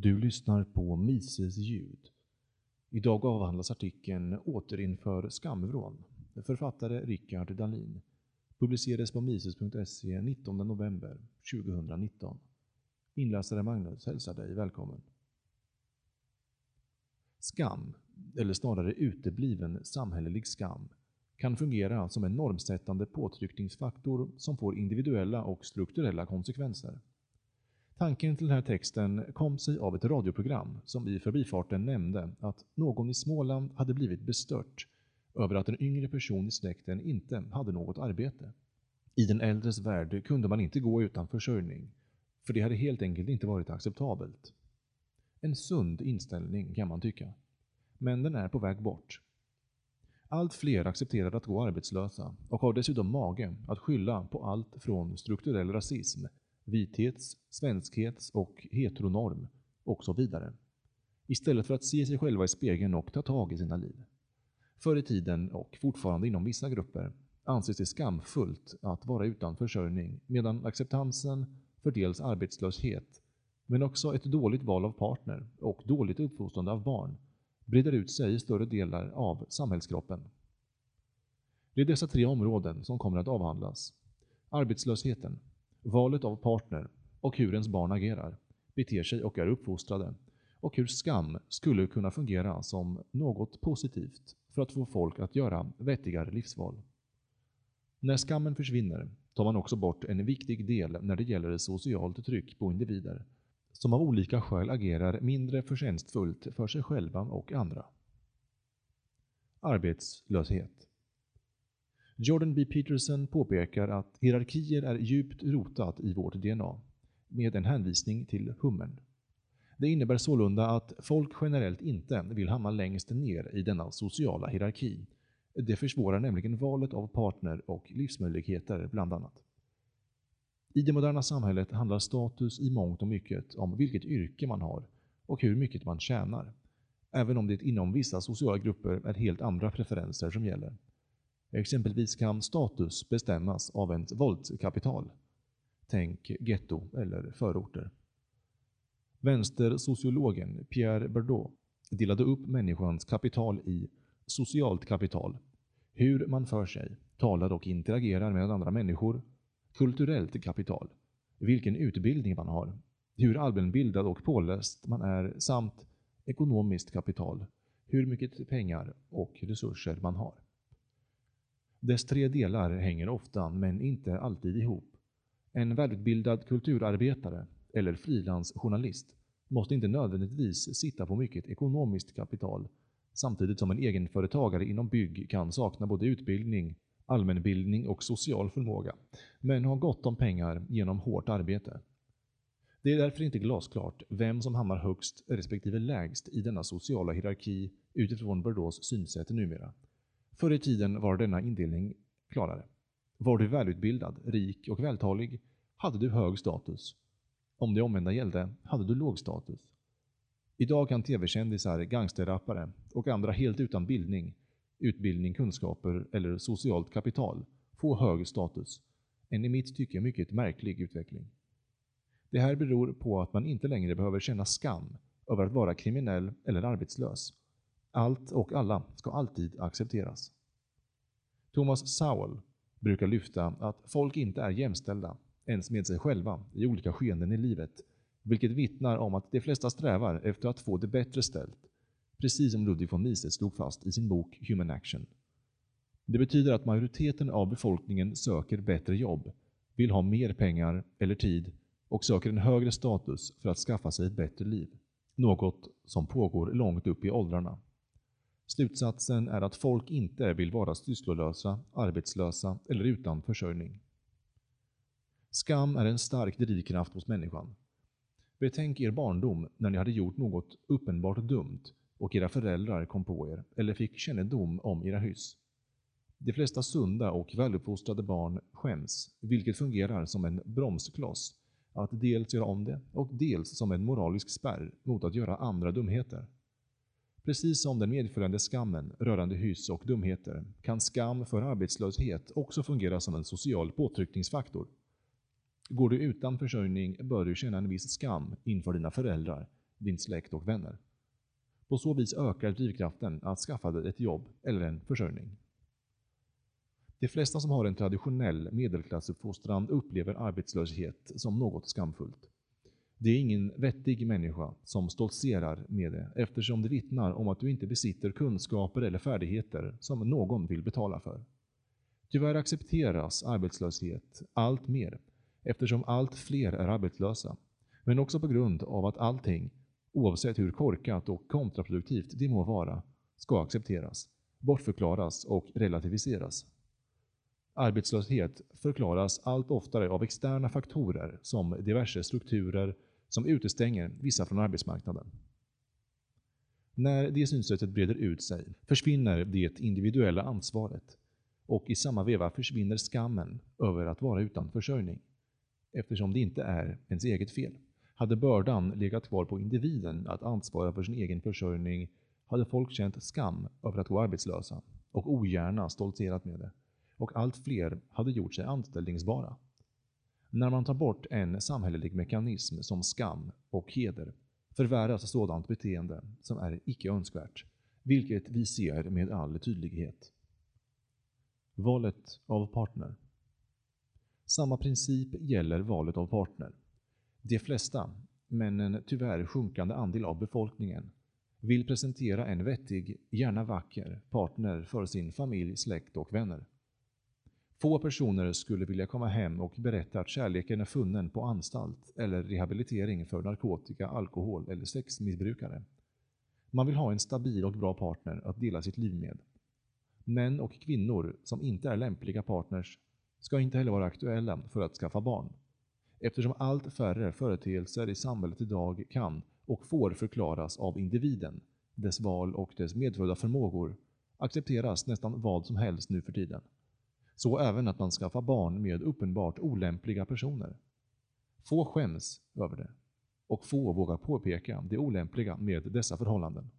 Du lyssnar på Mises ljud. Idag avhandlas artikeln Återinför skamvrån. Författare Rickard Dahlin. Publicerades på mises.se 19 november 2019. Inläsare Magnus hälsar dig välkommen. Skam, eller snarare utebliven samhällelig skam, kan fungera som en normsättande påtryckningsfaktor som får individuella och strukturella konsekvenser. Tanken till den här texten kom sig av ett radioprogram som i förbifarten nämnde att någon i Småland hade blivit bestört över att en yngre person i släkten inte hade något arbete. I den äldres värld kunde man inte gå utan försörjning, för det hade helt enkelt inte varit acceptabelt. En sund inställning kan man tycka, men den är på väg bort. Allt fler accepterar att gå arbetslösa och har dessutom mage att skylla på allt från strukturell rasism vithets, svenskhets och heteronorm och så vidare. Istället för att se sig själva i spegeln och ta tag i sina liv. Förr i tiden, och fortfarande inom vissa grupper, anses det skamfullt att vara utan försörjning medan acceptansen för dels arbetslöshet, men också ett dåligt val av partner och dåligt uppfostrande av barn breder ut sig i större delar av samhällskroppen. Det är dessa tre områden som kommer att avhandlas. Arbetslösheten, valet av partner och hur ens barn agerar, beter sig och är uppfostrade och hur skam skulle kunna fungera som något positivt för att få folk att göra vettigare livsval. När skammen försvinner tar man också bort en viktig del när det gäller socialt tryck på individer som av olika skäl agerar mindre förtjänstfullt för sig själva och andra. Arbetslöshet Jordan B. Peterson påpekar att hierarkier är djupt rotat i vårt DNA, med en hänvisning till hummern. Det innebär sålunda att folk generellt inte vill hamna längst ner i denna sociala hierarki. Det försvårar nämligen valet av partner och livsmöjligheter bland annat. I det moderna samhället handlar status i mångt och mycket om vilket yrke man har och hur mycket man tjänar, även om det inom vissa sociala grupper är helt andra preferenser som gäller. Exempelvis kan status bestämmas av ens våldskapital. Tänk getto eller förorter. Vänstersociologen Pierre Bardot delade upp människans kapital i socialt kapital, hur man för sig, talar och interagerar med andra människor, kulturellt kapital, vilken utbildning man har, hur allmänbildad och påläst man är samt ekonomiskt kapital, hur mycket pengar och resurser man har. Dess tre delar hänger ofta, men inte alltid ihop. En välutbildad kulturarbetare eller frilansjournalist måste inte nödvändigtvis sitta på mycket ekonomiskt kapital, samtidigt som en egenföretagare inom bygg kan sakna både utbildning, allmänbildning och social förmåga, men ha gott om pengar genom hårt arbete. Det är därför inte glasklart vem som hamnar högst respektive lägst i denna sociala hierarki utifrån Bordeaux synsätt numera. Förr i tiden var denna indelning klarare. Var du välutbildad, rik och vältalig hade du hög status. Om det omvända gällde hade du låg status. Idag kan tv-kändisar, gangsterrappare och andra helt utan bildning, utbildning, kunskaper eller socialt kapital få hög status. En i mitt tycke mycket märklig utveckling. Det här beror på att man inte längre behöver känna skam över att vara kriminell eller arbetslös allt och alla ska alltid accepteras. Thomas Sowell brukar lyfta att folk inte är jämställda, ens med sig själva, i olika skeenden i livet, vilket vittnar om att de flesta strävar efter att få det bättre ställt, precis som Ludwig von Mises slog fast i sin bok Human Action. Det betyder att majoriteten av befolkningen söker bättre jobb, vill ha mer pengar eller tid och söker en högre status för att skaffa sig ett bättre liv. Något som pågår långt upp i åldrarna. Slutsatsen är att folk inte vill vara sysslolösa, arbetslösa eller utan försörjning. Skam är en stark drivkraft hos människan. Betänk er barndom när ni hade gjort något uppenbart dumt och era föräldrar kom på er eller fick kännedom om era hyss. De flesta sunda och väluppfostrade barn skäms, vilket fungerar som en bromskloss att dels göra om det och dels som en moralisk spärr mot att göra andra dumheter. Precis som den medföljande skammen rörande hyss och dumheter kan skam för arbetslöshet också fungera som en social påtryckningsfaktor. Går du utan försörjning bör du känna en viss skam inför dina föräldrar din släkt och vänner. På så vis ökar drivkraften att skaffa dig ett jobb eller en försörjning. De flesta som har en traditionell medelklassuppfostran upplever arbetslöshet som något skamfullt. Det är ingen vettig människa som stoltserar med det eftersom det vittnar om att du inte besitter kunskaper eller färdigheter som någon vill betala för. Tyvärr accepteras arbetslöshet allt mer eftersom allt fler är arbetslösa, men också på grund av att allting, oavsett hur korkat och kontraproduktivt det må vara, ska accepteras, bortförklaras och relativiseras. Arbetslöshet förklaras allt oftare av externa faktorer som diverse strukturer som utestänger vissa från arbetsmarknaden. När det synsättet breder ut sig försvinner det individuella ansvaret och i samma veva försvinner skammen över att vara utan försörjning, eftersom det inte är ens eget fel. Hade bördan legat kvar på individen att ansvara för sin egen försörjning hade folk känt skam över att gå arbetslösa och ogärna stoltserat med det och allt fler hade gjort sig anställningsbara. När man tar bort en samhällelig mekanism som skam och heder förvärras sådant beteende som är icke önskvärt, vilket vi ser med all tydlighet. Valet av partner Samma princip gäller valet av partner. De flesta, men en tyvärr sjunkande andel av befolkningen, vill presentera en vettig, gärna vacker, partner för sin familj, släkt och vänner. Få personer skulle vilja komma hem och berätta att kärleken är funnen på anstalt eller rehabilitering för narkotika, alkohol eller sexmissbrukare. Man vill ha en stabil och bra partner att dela sitt liv med. Män och kvinnor som inte är lämpliga partners ska inte heller vara aktuella för att skaffa barn. Eftersom allt färre företeelser i samhället idag kan och får förklaras av individen, dess val och dess medfödda förmågor, accepteras nästan vad som helst nu för tiden. Så även att man skaffar barn med uppenbart olämpliga personer. Få skäms över det och få vågar påpeka det olämpliga med dessa förhållanden.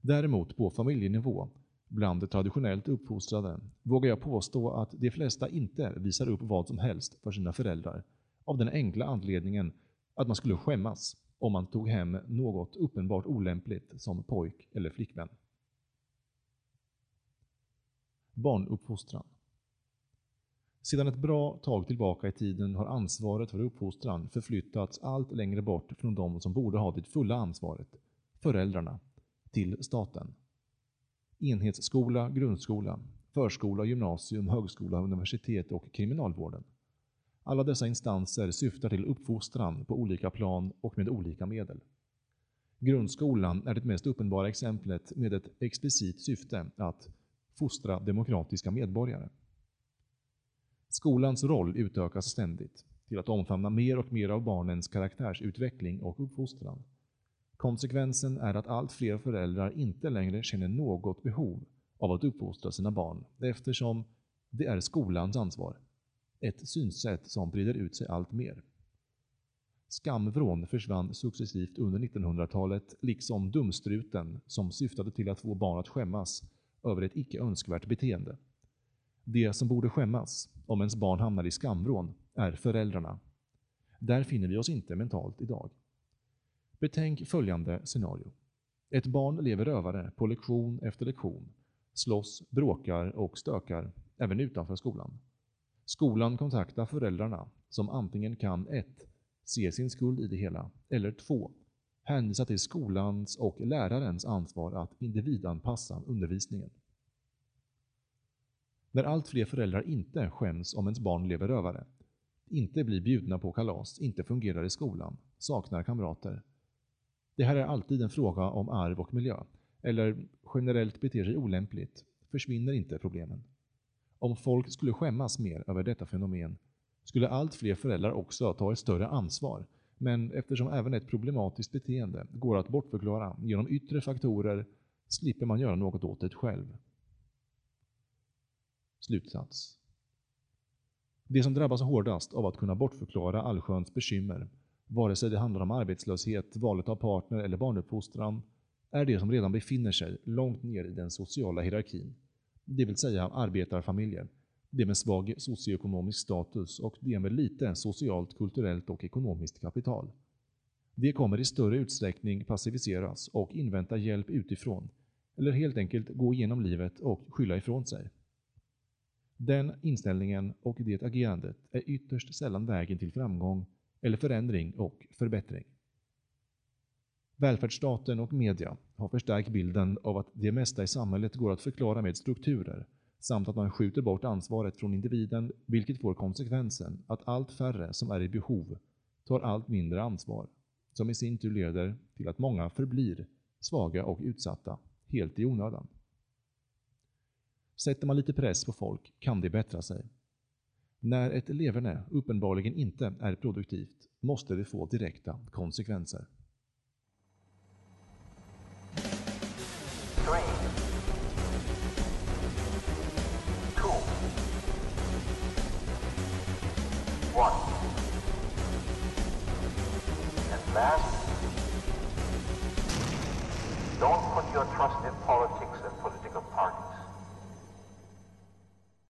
Däremot på familjenivå, bland traditionellt uppfostrade, vågar jag påstå att de flesta inte visar upp vad som helst för sina föräldrar av den enkla anledningen att man skulle skämmas om man tog hem något uppenbart olämpligt som pojk eller flickvän. Barnuppfostran Sedan ett bra tag tillbaka i tiden har ansvaret för uppfostran förflyttats allt längre bort från de som borde ha det fulla ansvaret, föräldrarna, till staten. Enhetsskola, grundskola, förskola, gymnasium, högskola, universitet och kriminalvården. Alla dessa instanser syftar till uppfostran på olika plan och med olika medel. Grundskolan är det mest uppenbara exemplet med ett explicit syfte att fostra demokratiska medborgare. Skolans roll utökas ständigt till att omfamna mer och mer av barnens karaktärsutveckling och uppfostran. Konsekvensen är att allt fler föräldrar inte längre känner något behov av att uppfostra sina barn eftersom det är skolans ansvar. Ett synsätt som breder ut sig allt mer. Skamvrån försvann successivt under 1900-talet liksom dumstruten som syftade till att få barn att skämmas över ett icke önskvärt beteende. Det som borde skämmas om ens barn hamnar i skamvrån är föräldrarna. Där finner vi oss inte mentalt idag. Betänk följande scenario. Ett barn lever rövare på lektion efter lektion, slåss, bråkar och stökar även utanför skolan. Skolan kontaktar föräldrarna som antingen kan 1. Se sin skuld i det hela, eller 2 hänvisa till skolans och lärarens ansvar att individanpassa undervisningen. När allt fler föräldrar inte skäms om ens barn lever rövare, inte blir bjudna på kalas, inte fungerar i skolan, saknar kamrater. Det här är alltid en fråga om arv och miljö, eller generellt beter sig olämpligt, försvinner inte problemen. Om folk skulle skämmas mer över detta fenomen skulle allt fler föräldrar också ta ett större ansvar men eftersom även ett problematiskt beteende går att bortförklara genom yttre faktorer slipper man göra något åt det själv. Slutsats. Det som drabbas hårdast av att kunna bortförklara allsköns bekymmer, vare sig det handlar om arbetslöshet, valet av partner eller barnuppfostran, är det som redan befinner sig långt ner i den sociala hierarkin, det vill säga arbetarfamiljer, det med svag socioekonomisk status och det med lite socialt, kulturellt och ekonomiskt kapital. De kommer i större utsträckning passiviseras och invänta hjälp utifrån, eller helt enkelt gå igenom livet och skylla ifrån sig. Den inställningen och det agerandet är ytterst sällan vägen till framgång eller förändring och förbättring. Välfärdsstaten och media har förstärkt bilden av att det mesta i samhället går att förklara med strukturer samt att man skjuter bort ansvaret från individen vilket får konsekvensen att allt färre som är i behov tar allt mindre ansvar, som i sin tur leder till att många förblir svaga och utsatta, helt i onödan. Sätter man lite press på folk kan det bättra sig. När ett leverne uppenbarligen inte är produktivt måste det få direkta konsekvenser. Last, don't put your trust in politics